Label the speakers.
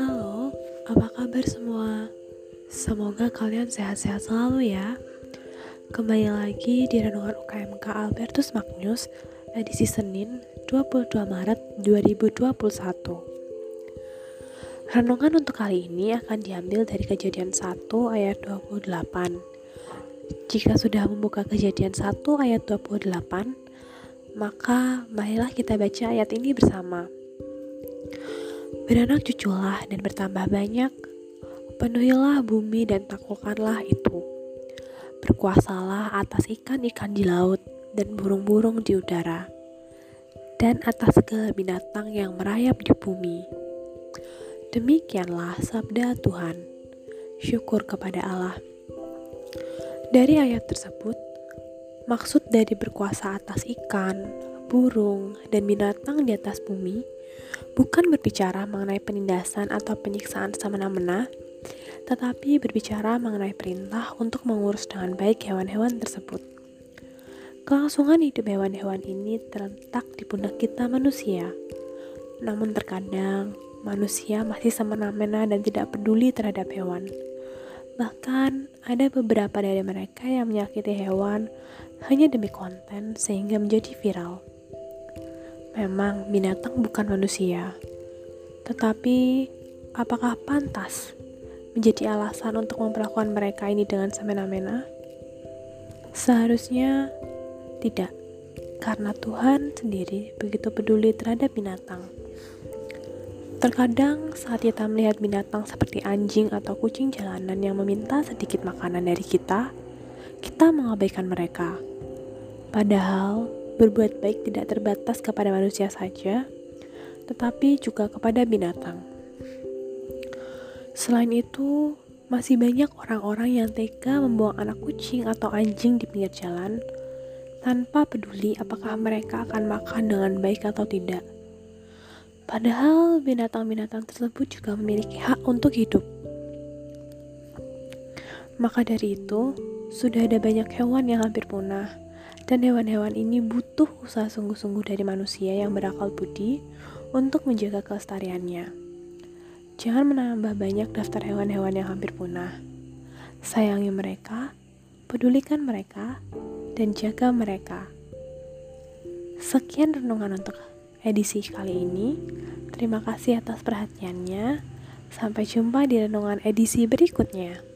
Speaker 1: Halo, apa kabar semua? Semoga kalian sehat-sehat selalu ya. Kembali lagi di Renungan UKMK Albertus Magnus edisi Senin 22 Maret 2021. Renungan untuk kali ini akan diambil dari kejadian 1 ayat 28. Jika sudah membuka kejadian 1 ayat 28, maka marilah kita baca ayat ini bersama. Beranak cuculah dan bertambah banyak, penuhilah bumi dan taklukkanlah itu. Berkuasalah atas ikan-ikan di laut dan burung-burung di udara, dan atas segala binatang yang merayap di bumi. Demikianlah sabda Tuhan. Syukur kepada Allah. Dari ayat tersebut, maksud dari berkuasa atas ikan, burung, dan binatang di atas bumi bukan berbicara mengenai penindasan atau penyiksaan semena-mena, tetapi berbicara mengenai perintah untuk mengurus dengan baik hewan-hewan tersebut. Kelangsungan hidup hewan-hewan ini terletak di pundak kita manusia. Namun terkadang manusia masih semena-mena dan tidak peduli terhadap hewan. Bahkan ada beberapa dari mereka yang menyakiti hewan hanya demi konten sehingga menjadi viral. Memang binatang bukan manusia. Tetapi apakah pantas menjadi alasan untuk memperlakukan mereka ini dengan semena-mena? Seharusnya tidak, karena Tuhan sendiri begitu peduli terhadap binatang. Terkadang saat kita melihat binatang seperti anjing atau kucing jalanan yang meminta sedikit makanan dari kita, kita mengabaikan mereka. Padahal Berbuat baik tidak terbatas kepada manusia saja, tetapi juga kepada binatang. Selain itu, masih banyak orang-orang yang tega membuang anak kucing atau anjing di pinggir jalan tanpa peduli apakah mereka akan makan dengan baik atau tidak. Padahal binatang-binatang tersebut juga memiliki hak untuk hidup. Maka dari itu, sudah ada banyak hewan yang hampir punah dan hewan-hewan ini butuh usaha sungguh-sungguh dari manusia yang berakal budi untuk menjaga kelestariannya. Jangan menambah banyak daftar hewan-hewan yang hampir punah. Sayangi mereka, pedulikan mereka, dan jaga mereka. Sekian renungan untuk edisi kali ini. Terima kasih atas perhatiannya. Sampai jumpa di renungan edisi berikutnya.